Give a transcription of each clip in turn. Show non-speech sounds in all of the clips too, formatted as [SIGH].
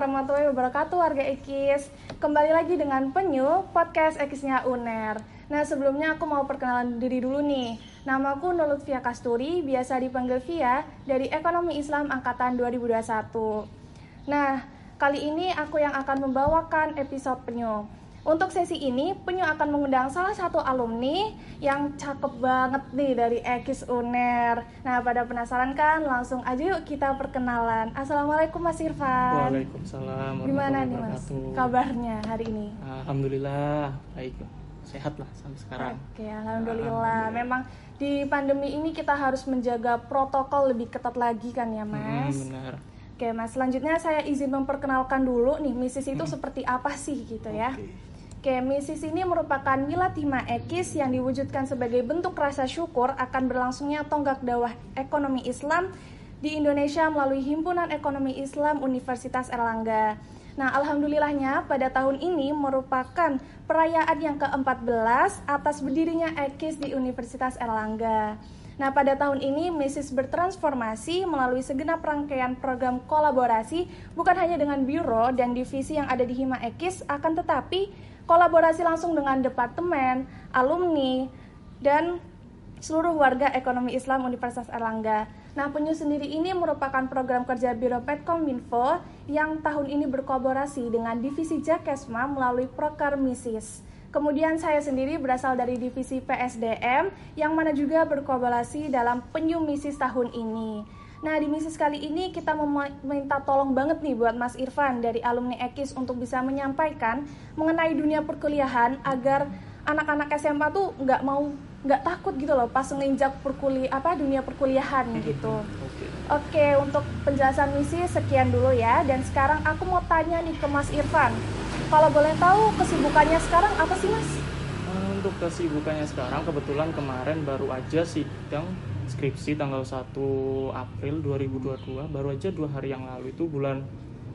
warahmatullahi wabarakatuh warga Ekis Kembali lagi dengan Penyu, podcast Ekisnya UNER. Nah sebelumnya aku mau perkenalan diri dulu nih. Namaku Nulutfia Kasturi, biasa dipanggil Via Dari Ekonomi Islam Angkatan 2021 Nah, kali ini aku yang akan membawakan episode Penyu untuk sesi ini, Penyu akan mengundang salah satu alumni yang cakep banget nih dari Ekis UNER. Nah, pada penasaran kan? Langsung aja yuk kita perkenalan. Assalamualaikum Mas Irfan. Waalaikumsalam. Gimana nih Mas kabarnya hari ini? Alhamdulillah baik, sehat lah sampai sekarang. Oke, alhamdulillah. Memang di pandemi ini kita harus menjaga protokol lebih ketat lagi kan ya Mas? Hmm, benar. Oke Mas, selanjutnya saya izin memperkenalkan dulu nih misis itu hmm. seperti apa sih gitu ya. Oke, misis ini merupakan wilatima ekis yang diwujudkan sebagai bentuk rasa syukur akan berlangsungnya tonggak dakwah ekonomi Islam di Indonesia melalui Himpunan Ekonomi Islam Universitas Erlangga. Nah, alhamdulillahnya pada tahun ini merupakan perayaan yang ke-14 atas berdirinya ekis di Universitas Erlangga. Nah, pada tahun ini Misis bertransformasi melalui segenap rangkaian program kolaborasi bukan hanya dengan biro dan divisi yang ada di Hima Ekis, akan tetapi kolaborasi langsung dengan departemen, alumni, dan seluruh warga ekonomi Islam Universitas Erlangga. Nah, Penyu sendiri ini merupakan program kerja Biro Petkominfo yang tahun ini berkolaborasi dengan Divisi Jakesma melalui Proker Misis. Kemudian saya sendiri berasal dari Divisi PSDM yang mana juga berkolaborasi dalam Penyu Misis tahun ini. Nah, di misi kali ini kita meminta tolong banget nih buat Mas Irfan dari alumni Ekis untuk bisa menyampaikan mengenai dunia perkuliahan agar anak-anak SMA tuh nggak mau nggak takut gitu loh pas menginjak perkuliah apa dunia perkuliahan hmm, gitu. Oke, okay. untuk penjelasan misi sekian dulu ya. Dan sekarang aku mau tanya nih ke Mas Irfan. Kalau boleh tahu kesibukannya sekarang apa sih Mas? Untuk kesibukannya sekarang kebetulan kemarin baru aja sidang skripsi tanggal 1 April 2022 baru aja dua hari yang lalu itu bulan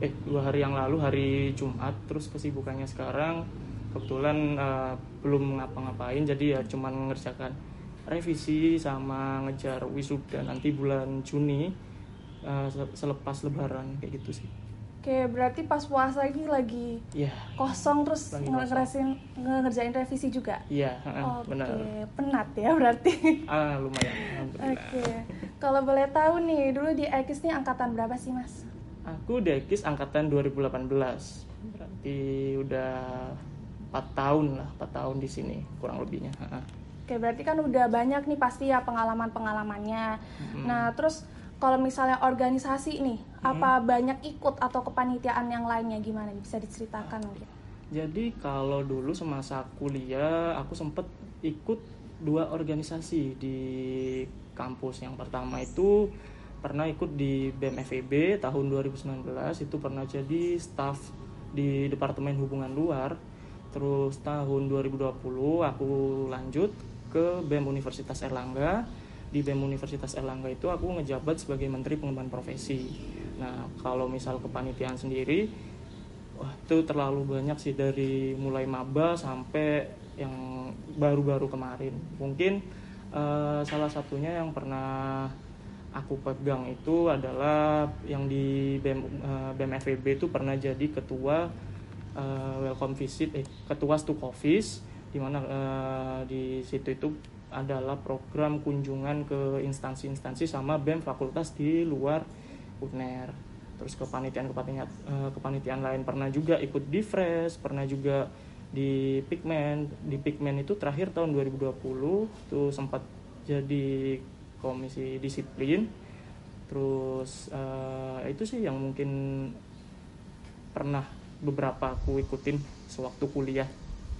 eh dua hari yang lalu hari Jumat terus kesibukannya sekarang kebetulan uh, belum ngapa-ngapain jadi ya cuman mengerjakan revisi sama ngejar wisuda nanti bulan Juni uh, selepas lebaran kayak gitu sih Oke, berarti pas puasa ini lagi yeah. kosong terus ngerasin ngerjain revisi juga? Iya, yeah, benar. Oke, penat ya berarti. [LAUGHS] Ah, lumayan. Oke. Kalau boleh tahu nih, dulu di Ekis nih angkatan berapa sih, Mas? Aku di Ekis angkatan 2018. Berarti udah 4 tahun lah, 4 tahun di sini kurang lebihnya. Oke, berarti kan udah banyak nih pasti ya pengalaman-pengalamannya. Hmm. Nah, terus kalau misalnya organisasi nih, hmm. apa banyak ikut atau kepanitiaan yang lainnya gimana? Bisa diceritakan mungkin? Jadi kalau dulu semasa kuliah aku sempet ikut dua organisasi di kampus. Yang pertama itu pernah ikut di BEM FEB tahun 2019 itu pernah jadi staff di Departemen Hubungan Luar. Terus tahun 2020 aku lanjut ke BEM Universitas Erlangga di BEM Universitas Erlangga itu aku ngejabat sebagai Menteri Pengembangan Profesi. Nah, kalau misal kepanitiaan sendiri, wah itu terlalu banyak sih dari mulai maba sampai yang baru-baru kemarin. Mungkin uh, salah satunya yang pernah aku pegang itu adalah yang di BEM, uh, BEM FEB itu pernah jadi ketua uh, welcome visit, eh, ketua Stukofis, di mana uh, di situ itu adalah program kunjungan ke instansi-instansi sama BEM fakultas di luar UNER. Terus kepanitiaan kepanitiaan eh, kepanitiaan lain pernah juga ikut di Fresh, pernah juga di Pigment. Di Pigment itu terakhir tahun 2020 itu sempat jadi komisi disiplin. Terus uh, itu sih yang mungkin pernah beberapa aku ikutin sewaktu kuliah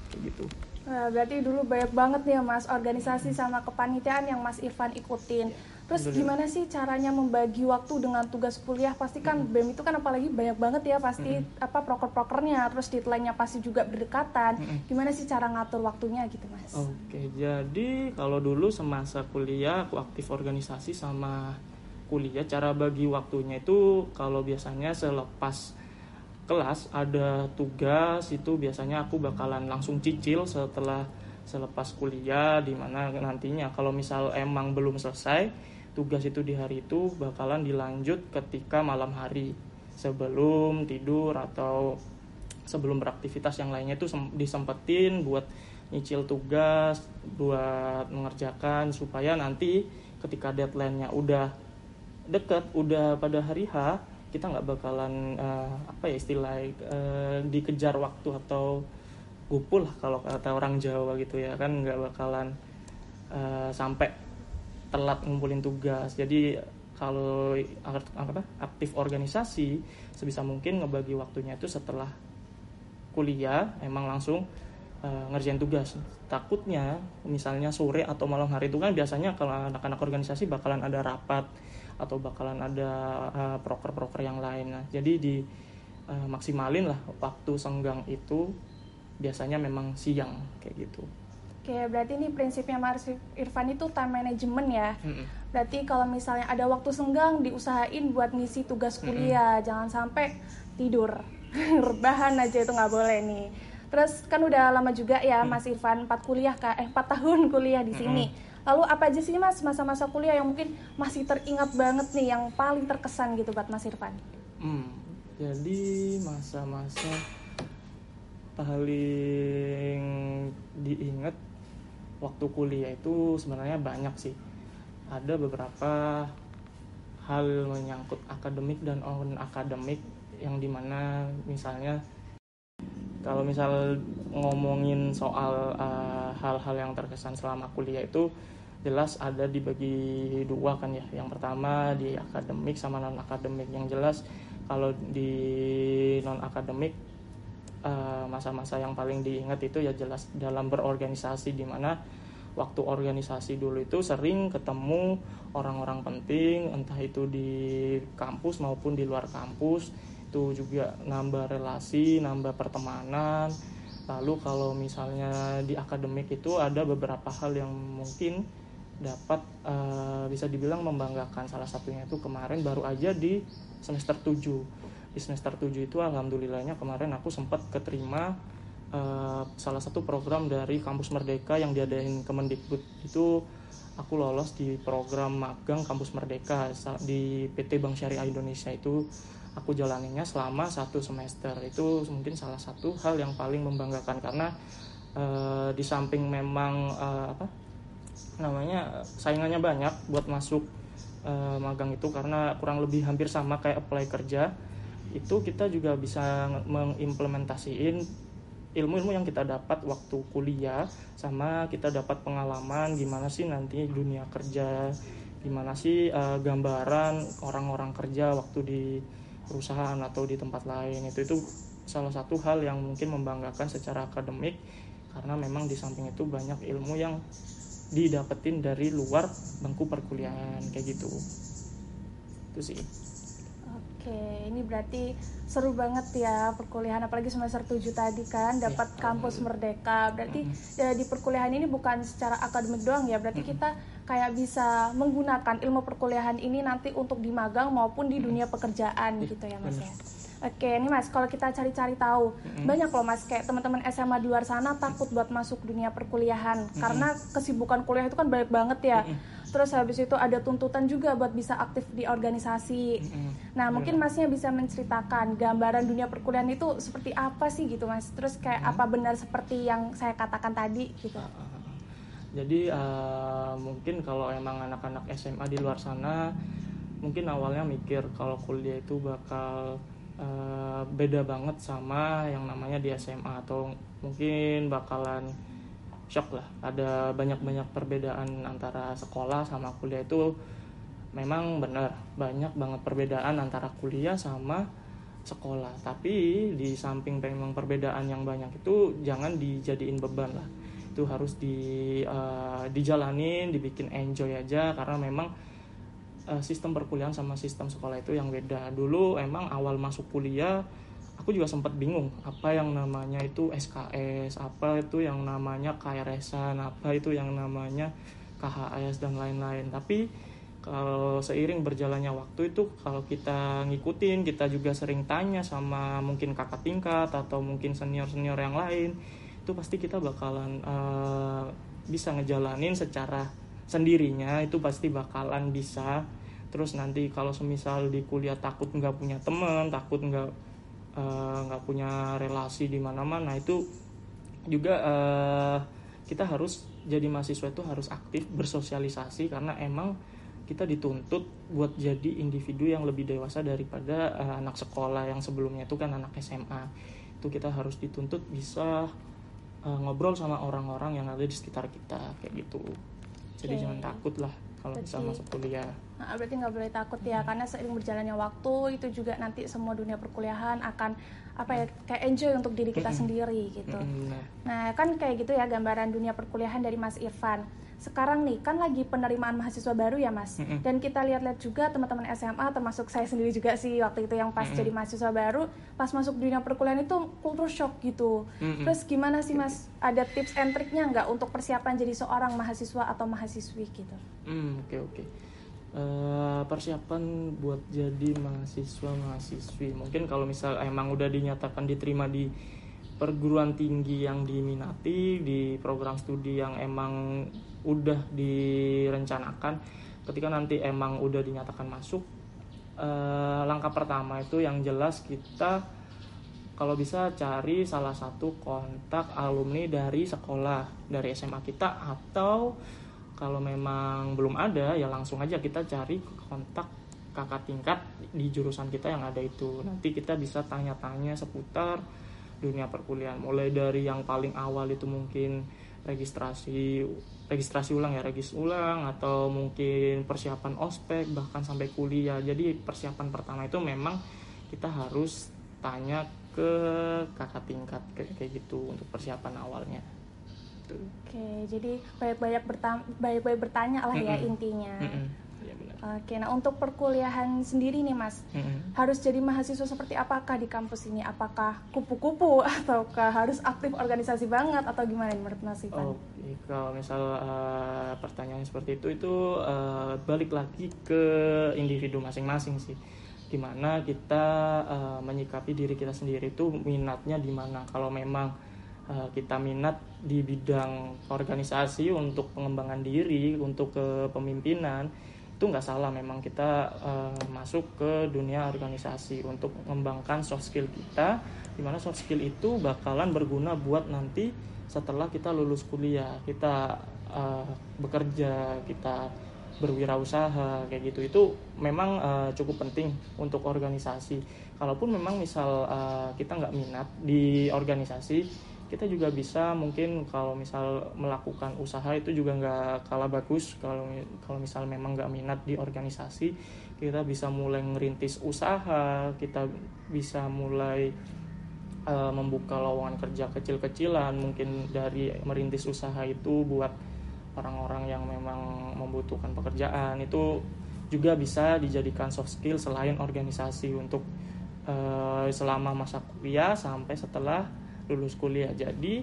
kayak gitu. Nah, berarti dulu banyak banget nih ya Mas organisasi sama kepanitiaan yang Mas Irfan ikutin. Terus gimana sih caranya membagi waktu dengan tugas kuliah? Pasti kan mm BEM itu kan apalagi banyak banget ya pasti mm apa proker-prokernya, terus deadline-nya pasti juga berdekatan. Mm Gimana sih cara ngatur waktunya gitu Mas? Oke, jadi kalau dulu semasa kuliah aku aktif organisasi sama kuliah, cara bagi waktunya itu kalau biasanya selepas kelas ada tugas itu biasanya aku bakalan langsung cicil setelah selepas kuliah di mana nantinya. Kalau misal emang belum selesai tugas itu di hari itu bakalan dilanjut ketika malam hari. Sebelum tidur atau sebelum beraktivitas yang lainnya itu disempetin buat nyicil tugas buat mengerjakan supaya nanti ketika deadline-nya udah deket udah pada hari H kita nggak bakalan uh, apa ya istilah uh, dikejar waktu atau gupul kalau kata orang Jawa gitu ya kan nggak bakalan uh, sampai telat ngumpulin tugas. Jadi kalau apa aktif organisasi sebisa mungkin ngebagi waktunya itu setelah kuliah emang langsung uh, ngerjain tugas. Takutnya misalnya sore atau malam hari itu kan biasanya kalau anak-anak organisasi bakalan ada rapat atau bakalan ada uh, proker-proker yang lain nah jadi di uh, maksimalin lah waktu senggang itu biasanya memang siang kayak gitu Oke, berarti ini prinsipnya Mas Irfan itu time management ya. Mm-hmm. Berarti kalau misalnya ada waktu senggang diusahain buat ngisi tugas kuliah, mm-hmm. jangan sampai tidur. [LAUGHS] Rebahan aja itu nggak boleh nih. Terus kan udah lama juga ya. Mas Irfan 4 kuliah eh 4 tahun kuliah di sini. Mm-hmm. Lalu apa aja sih Mas masa-masa kuliah yang mungkin masih teringat banget nih yang paling terkesan gitu buat Mas Irfan? Hmm, jadi masa-masa paling diingat waktu kuliah itu sebenarnya banyak sih ada beberapa hal menyangkut akademik dan non akademik yang di mana misalnya kalau misal ngomongin soal uh, hal-hal uh, yang terkesan selama kuliah itu jelas ada dibagi dua kan ya. Yang pertama di akademik sama non akademik yang jelas kalau di non akademik Eh, masa-masa yang paling diingat itu ya jelas dalam berorganisasi di mana waktu organisasi dulu itu sering ketemu orang-orang penting entah itu di kampus maupun di luar kampus itu juga nambah relasi nambah pertemanan. Lalu kalau misalnya di akademik itu ada beberapa hal yang mungkin dapat uh, bisa dibilang membanggakan. Salah satunya itu kemarin baru aja di semester 7 di semester 7 itu alhamdulillahnya kemarin aku sempat keterima uh, salah satu program dari kampus Merdeka yang diadain Kemendikbud. Itu aku lolos di program magang kampus Merdeka di PT Bank Syariah Indonesia itu aku jalaninya selama satu semester. Itu mungkin salah satu hal yang paling membanggakan karena uh, di samping memang uh, apa namanya saingannya banyak buat masuk uh, magang itu karena kurang lebih hampir sama kayak apply kerja itu kita juga bisa mengimplementasiin ilmu-ilmu yang kita dapat waktu kuliah sama kita dapat pengalaman gimana sih nanti dunia kerja gimana sih uh, gambaran orang-orang kerja waktu di perusahaan atau di tempat lain. Itu itu salah satu hal yang mungkin membanggakan secara akademik karena memang di samping itu banyak ilmu yang didapetin dari luar bangku perkuliahan kayak gitu. Itu sih. Oke, ini berarti seru banget ya perkuliahan apalagi semester 7 tadi kan iya, dapat ya, kampus merdeka. Berarti ya, di perkuliahan ini bukan secara akademik doang ya, berarti kita kayak bisa menggunakan ilmu perkuliahan ini nanti untuk di magang maupun di dunia pekerjaan ya, gitu ya Mas ya. Oke, ini Mas, kalau kita cari-cari tahu, mm-hmm. banyak loh Mas kayak teman-teman SMA di luar sana takut buat masuk dunia perkuliahan mm-hmm. karena kesibukan kuliah itu kan banyak banget ya. Mm-hmm terus habis itu ada tuntutan juga buat bisa aktif di organisasi. Mm-hmm. Nah, mungkin iya. Masnya bisa menceritakan gambaran dunia perkuliahan itu seperti apa sih gitu, Mas? Terus kayak mm-hmm. apa benar seperti yang saya katakan tadi gitu? Uh, uh, jadi uh, mungkin kalau emang anak-anak SMA di luar sana mungkin awalnya mikir kalau kuliah itu bakal uh, beda banget sama yang namanya di SMA atau mungkin bakalan shock lah. Ada banyak-banyak perbedaan antara sekolah sama kuliah itu memang benar. Banyak banget perbedaan antara kuliah sama sekolah. Tapi di samping memang perbedaan yang banyak itu jangan dijadiin beban lah itu harus di uh, dijalanin dibikin enjoy aja karena memang uh, sistem perkuliahan sama sistem sekolah itu yang beda. Dulu emang awal masuk kuliah aku juga sempat bingung apa yang namanya itu SKS apa itu yang namanya KRS-an apa itu yang namanya KHS dan lain-lain. Tapi kalau seiring berjalannya waktu itu kalau kita ngikutin kita juga sering tanya sama mungkin kakak tingkat atau mungkin senior senior yang lain itu pasti kita bakalan uh, bisa ngejalanin secara sendirinya itu pasti bakalan bisa. Terus nanti kalau semisal di kuliah takut nggak punya teman takut nggak eh, nggak uh, punya relasi di mana-mana itu juga uh, kita harus jadi mahasiswa itu harus aktif bersosialisasi karena emang kita dituntut buat jadi individu yang lebih dewasa daripada uh, anak sekolah yang sebelumnya itu kan anak SMA itu kita harus dituntut bisa uh, ngobrol sama orang-orang yang ada di sekitar kita kayak gitu jadi okay. jangan takut lah kalau bisa masuk kuliah nah, berarti nggak boleh takut ya hmm. karena seiring berjalannya waktu itu juga nanti semua dunia perkuliahan akan apa ya kayak enjoy untuk diri kita hmm. sendiri gitu hmm. nah kan kayak gitu ya gambaran dunia perkuliahan dari Mas Irfan sekarang nih kan lagi penerimaan mahasiswa baru ya mas mm-hmm. dan kita lihat-lihat juga teman-teman SMA termasuk saya sendiri juga sih waktu itu yang pas mm-hmm. jadi mahasiswa baru pas masuk dunia perkuliahan itu kultur shock gitu mm-hmm. terus gimana sih mas ada tips and triknya nggak untuk persiapan jadi seorang mahasiswa atau mahasiswi gitu oke mm, oke okay, okay. uh, persiapan buat jadi mahasiswa mahasiswi mungkin kalau misal emang udah dinyatakan diterima di perguruan tinggi yang diminati di program studi yang emang udah direncanakan ketika nanti emang udah dinyatakan masuk eh, langkah pertama itu yang jelas kita kalau bisa cari salah satu kontak alumni dari sekolah dari SMA kita atau kalau memang belum ada ya langsung aja kita cari kontak kakak tingkat di jurusan kita yang ada itu. Nanti kita bisa tanya-tanya seputar dunia perkuliahan mulai dari yang paling awal itu mungkin registrasi registrasi ulang ya regis ulang atau mungkin persiapan ospek bahkan sampai kuliah jadi persiapan pertama itu memang kita harus tanya ke kakak tingkat kayak, kayak gitu untuk persiapan awalnya Oke, jadi banyak-banyak bertanya, banyak-banyak bertanya lah ya mm -hmm. intinya. Mm -hmm. Oke, nah untuk perkuliahan sendiri nih Mas, mm-hmm. harus jadi mahasiswa seperti apakah di kampus ini? Apakah kupu-kupu [LAUGHS] ataukah harus aktif organisasi banget atau gimana menurut Mas Ivan? Oh, kalau misal uh, pertanyaan seperti itu itu uh, balik lagi ke individu masing-masing sih. Gimana kita uh, menyikapi diri kita sendiri itu minatnya di mana? Kalau memang uh, kita minat di bidang organisasi untuk pengembangan diri, untuk kepemimpinan itu nggak salah memang kita uh, masuk ke dunia organisasi untuk mengembangkan soft skill kita di mana soft skill itu bakalan berguna buat nanti setelah kita lulus kuliah kita uh, bekerja kita berwirausaha kayak gitu. Itu memang uh, cukup penting untuk organisasi. Kalaupun memang misal uh, kita nggak minat di organisasi kita juga bisa mungkin kalau misal melakukan usaha itu juga nggak kalah bagus. Kalau kalau misal memang nggak minat di organisasi kita bisa mulai ngerintis usaha kita bisa mulai uh, membuka lowongan kerja kecil-kecilan mungkin dari merintis usaha itu buat orang-orang yang memang membutuhkan pekerjaan. Itu juga bisa dijadikan soft skill selain organisasi untuk uh, selama masa kuliah sampai setelah lulus kuliah. Jadi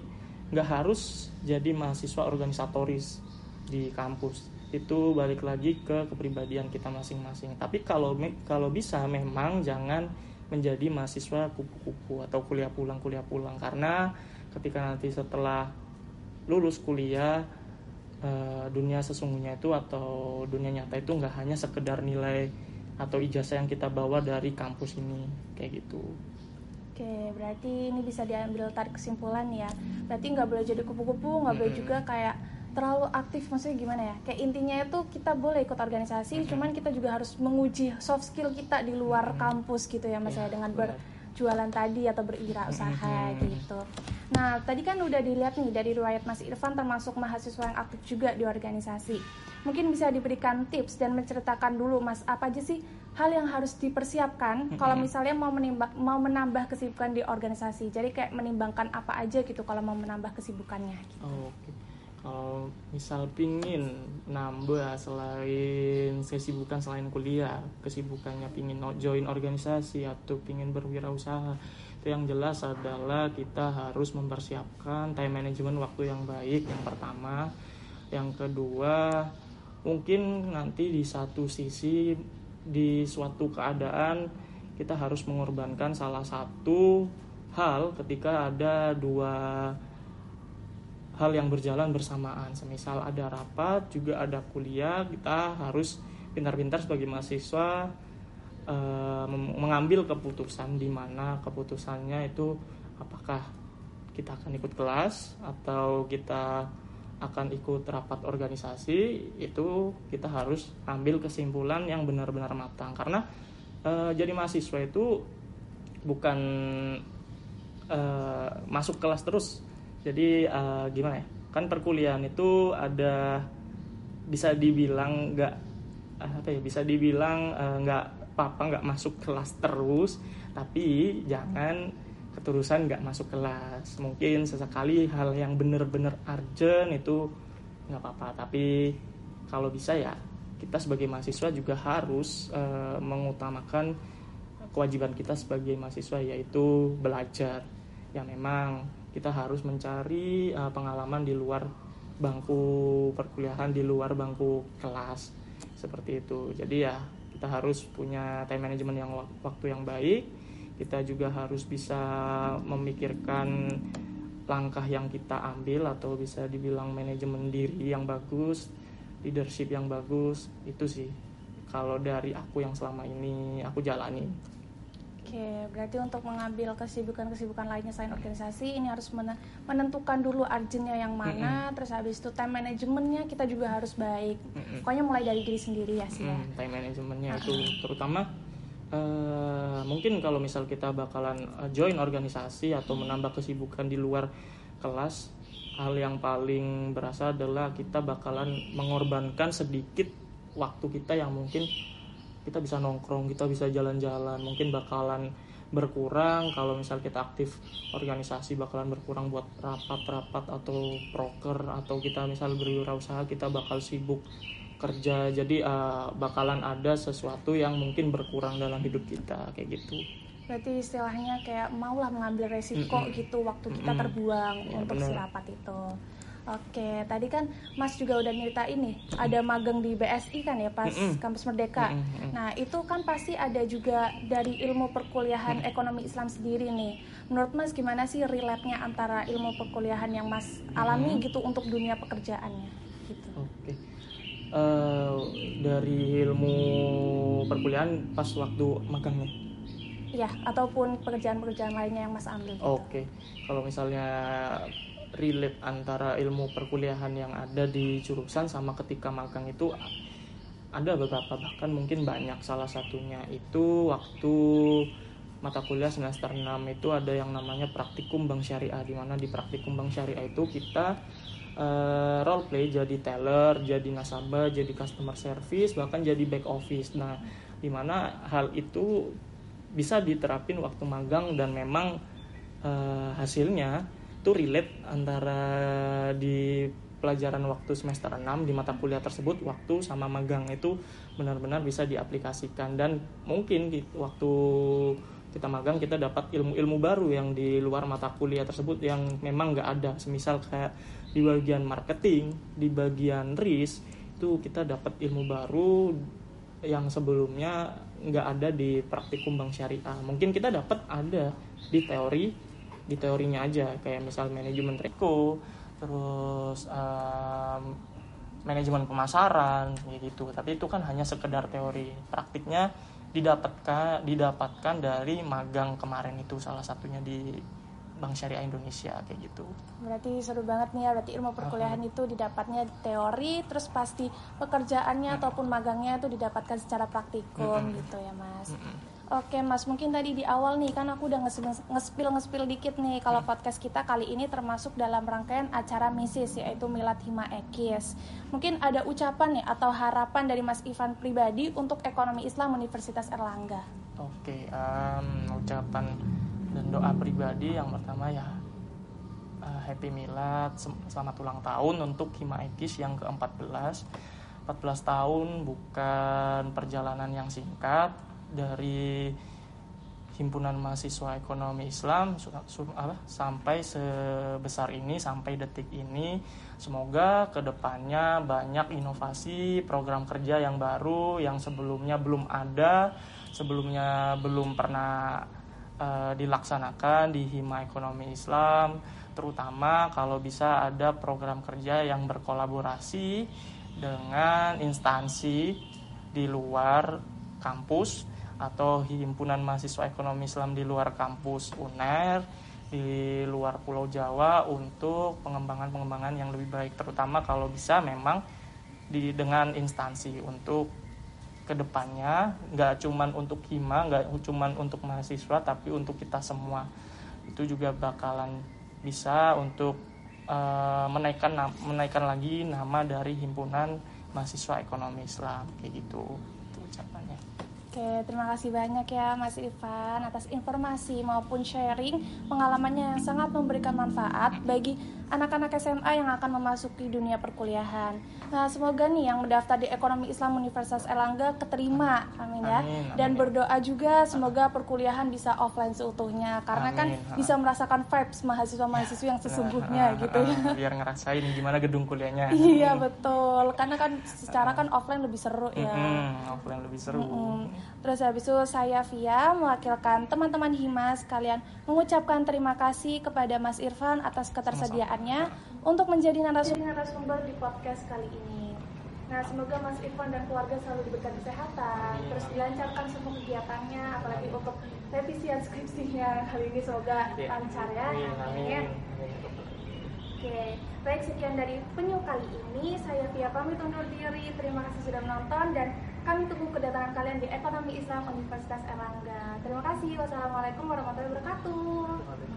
nggak harus jadi mahasiswa organisatoris di kampus. Itu balik lagi ke kepribadian kita masing-masing. Tapi kalau kalau bisa memang jangan menjadi mahasiswa kupu-kupu atau kuliah pulang kuliah pulang. Karena ketika nanti setelah lulus kuliah eh, dunia sesungguhnya itu atau dunia nyata itu nggak hanya sekedar nilai atau ijazah yang kita bawa dari kampus ini. Kayak gitu Oke, berarti ini bisa diambil tarik kesimpulan ya. Berarti nggak boleh jadi kupu-kupu, nggak boleh juga kayak terlalu aktif. Maksudnya gimana ya? Kayak intinya itu kita boleh ikut organisasi, cuman kita juga harus menguji soft skill kita di luar kampus gitu ya, mas ya, dengan berjualan tadi atau berwirausaha gitu. Nah, tadi kan udah dilihat nih dari riwayat Mas Irfan termasuk mahasiswa yang aktif juga di organisasi. Mungkin bisa diberikan tips dan menceritakan dulu Mas apa aja sih hal yang harus dipersiapkan kalau misalnya mau menimbang mau menambah kesibukan di organisasi jadi kayak menimbangkan apa aja gitu kalau mau menambah kesibukannya gitu. oh, oke okay. kalau misal pingin nambah selain kesibukan selain kuliah kesibukannya pingin join organisasi atau pingin berwirausaha itu yang jelas adalah kita harus mempersiapkan time management waktu yang baik yang pertama yang kedua mungkin nanti di satu sisi di suatu keadaan kita harus mengorbankan salah satu hal ketika ada dua hal yang berjalan bersamaan. Semisal ada rapat, juga ada kuliah, kita harus pintar-pintar sebagai mahasiswa uh, mengambil keputusan di mana keputusannya itu apakah kita akan ikut kelas atau kita akan ikut rapat organisasi itu kita harus ambil kesimpulan yang benar-benar matang. Karena uh, jadi mahasiswa itu bukan uh, masuk kelas terus. Jadi uh, gimana ya kan perkuliahan itu ada bisa dibilang nggak apa ya bisa dibilang nggak uh, apa-apa nggak masuk kelas terus. Tapi jangan keterusan nggak masuk kelas. Mungkin sesekali hal yang benar-benar urgent itu nggak apa-apa. Tapi kalau bisa ya kita sebagai mahasiswa juga harus uh, mengutamakan kewajiban kita sebagai mahasiswa yaitu belajar. Ya memang kita harus mencari uh, pengalaman di luar bangku perkuliahan di luar bangku kelas. Seperti itu. Jadi ya kita harus punya time management yang waktu yang baik kita juga harus bisa memikirkan langkah yang kita ambil atau bisa dibilang manajemen diri yang bagus leadership yang bagus itu sih kalau dari aku yang selama ini aku jalani Oke, berarti untuk mengambil kesibukan-kesibukan lainnya selain organisasi, ini harus menentukan dulu urgentnya yang mana, mm -hmm. terus habis itu time manajemennya kita juga harus baik. Mm -hmm. Pokoknya mulai dari diri sendiri ya sih ya. Mm, time manajemennya itu terutama uh, mungkin kalau misal kita bakalan eh, join organisasi atau menambah kesibukan di luar kelas, hal yang paling berasa adalah kita bakalan mengorbankan sedikit waktu kita yang mungkin kita bisa nongkrong kita bisa jalan-jalan mungkin bakalan berkurang. Kalau misal kita aktif organisasi bakalan berkurang buat rapat-rapat atau proker atau kita misal berwirausaha kita bakal sibuk kerja jadi uh, bakalan ada sesuatu yang mungkin berkurang dalam hidup kita kayak gitu berarti istilahnya kayak maulah mengambil resiko mm -hmm. gitu waktu kita mm -hmm. terbuang ya, untuk bener. si rapat itu Oke, tadi kan Mas juga udah nyerita ini ada magang di BSI kan ya pas mm -mm. kampus Merdeka. Mm -mm. Nah itu kan pasti ada juga dari ilmu perkuliahan mm -mm. ekonomi Islam sendiri nih. Menurut Mas gimana sih relate-nya antara ilmu perkuliahan yang Mas alami mm -hmm. gitu untuk dunia pekerjaannya? Gitu. Oke, uh, dari ilmu perkuliahan pas waktu magangnya. Iya, ataupun pekerjaan-pekerjaan lainnya yang Mas ambil. Gitu. Oke, kalau misalnya relate antara ilmu perkuliahan yang ada di jurusan sama ketika magang itu ada beberapa bahkan mungkin banyak salah satunya itu waktu mata kuliah semester 6 itu ada yang namanya praktikum bank syariah di mana di praktikum bank syariah itu kita uh, role play jadi teller, jadi nasabah, jadi customer service, bahkan jadi back office. Nah, di mana hal itu bisa diterapin waktu magang dan memang uh, hasilnya itu relate antara di pelajaran waktu semester 6 di mata kuliah tersebut waktu sama magang itu benar-benar bisa diaplikasikan dan mungkin waktu kita magang kita dapat ilmu-ilmu baru yang di luar mata kuliah tersebut yang memang nggak ada. Semisal kayak di bagian marketing di bagian risk itu kita dapat ilmu baru yang sebelumnya nggak ada di praktikum bank syariah. Mungkin kita dapat ada di teori di teorinya aja. Kayak misal manajemen risiko terus um, manajemen pemasaran gitu. Tapi itu kan hanya sekedar teori praktiknya didapatkan didapatkan dari magang kemarin itu salah satunya di Bank Syariah Indonesia kayak gitu. Berarti seru banget nih ya, berarti ilmu perkuliahan uh -huh. itu didapatnya teori, terus pasti pekerjaannya uh -huh. ataupun magangnya itu didapatkan secara praktikum uh -huh. gitu ya mas. Uh -huh. Oke Mas, mungkin tadi di awal nih kan aku udah ngespil ngespil dikit nih kalau hmm. podcast kita kali ini termasuk dalam rangkaian acara misis yaitu Milad Hima Ekis. Mungkin ada ucapan nih atau harapan dari Mas Ivan pribadi untuk ekonomi Islam Universitas Erlangga. Oke, um, ucapan dan doa pribadi yang pertama ya uh, Happy Milad, selamat ulang tahun untuk Hima Ekis yang ke-14. 14 tahun bukan perjalanan yang singkat, dari himpunan mahasiswa ekonomi Islam sampai sebesar ini sampai detik ini. Semoga ke depannya banyak inovasi program kerja yang baru yang sebelumnya belum ada sebelumnya belum pernah uh, dilaksanakan di hima ekonomi Islam. Terutama kalau bisa ada program kerja yang berkolaborasi dengan instansi di luar kampus atau himpunan mahasiswa ekonomi Islam di luar kampus UNER di luar Pulau Jawa untuk pengembangan-pengembangan yang lebih baik terutama kalau bisa memang di dengan instansi untuk ke depannya nggak cuman untuk hima nggak cuman untuk mahasiswa tapi untuk kita semua. Itu juga bakalan bisa untuk uh, menaikkan menaikkan lagi nama dari himpunan mahasiswa ekonomi Islam kayak gitu itu ucapannya Oke, terima kasih banyak ya Mas Irfan atas informasi maupun sharing pengalamannya yang sangat memberikan manfaat bagi anak-anak SMA yang akan memasuki dunia perkuliahan. Nah, semoga nih yang mendaftar di Ekonomi Islam Universitas Erlangga keterima, amin ya. Amin, amin. Dan berdoa juga semoga perkuliahan bisa offline seutuhnya karena kan amin. kan bisa merasakan vibes mahasiswa-mahasiswa yang sesungguhnya gitu ya. Biar ngerasain gimana gedung kuliahnya. iya, betul. Karena kan secara kan offline lebih seru ya. Offline lebih seru. Terus habis itu saya Via mewakilkan teman-teman Himas kalian mengucapkan terima kasih kepada Mas Irfan atas ketersediaan ke depannya untuk menjadi narasumber di podcast kali ini. Nah, semoga Mas Irfan dan keluarga selalu diberikan kesehatan, yeah. terus dilancarkan semua kegiatannya, apalagi untuk revisian skripsinya kali ini semoga yeah. lancar ya. Amin. Oke, baik sekian dari penyu kali ini. Saya Via pamit undur diri. Terima kasih sudah menonton dan kami tunggu kedatangan kalian di Ekonomi Islam Universitas Erlangga. Terima kasih. Wassalamualaikum warahmatullahi wabarakatuh.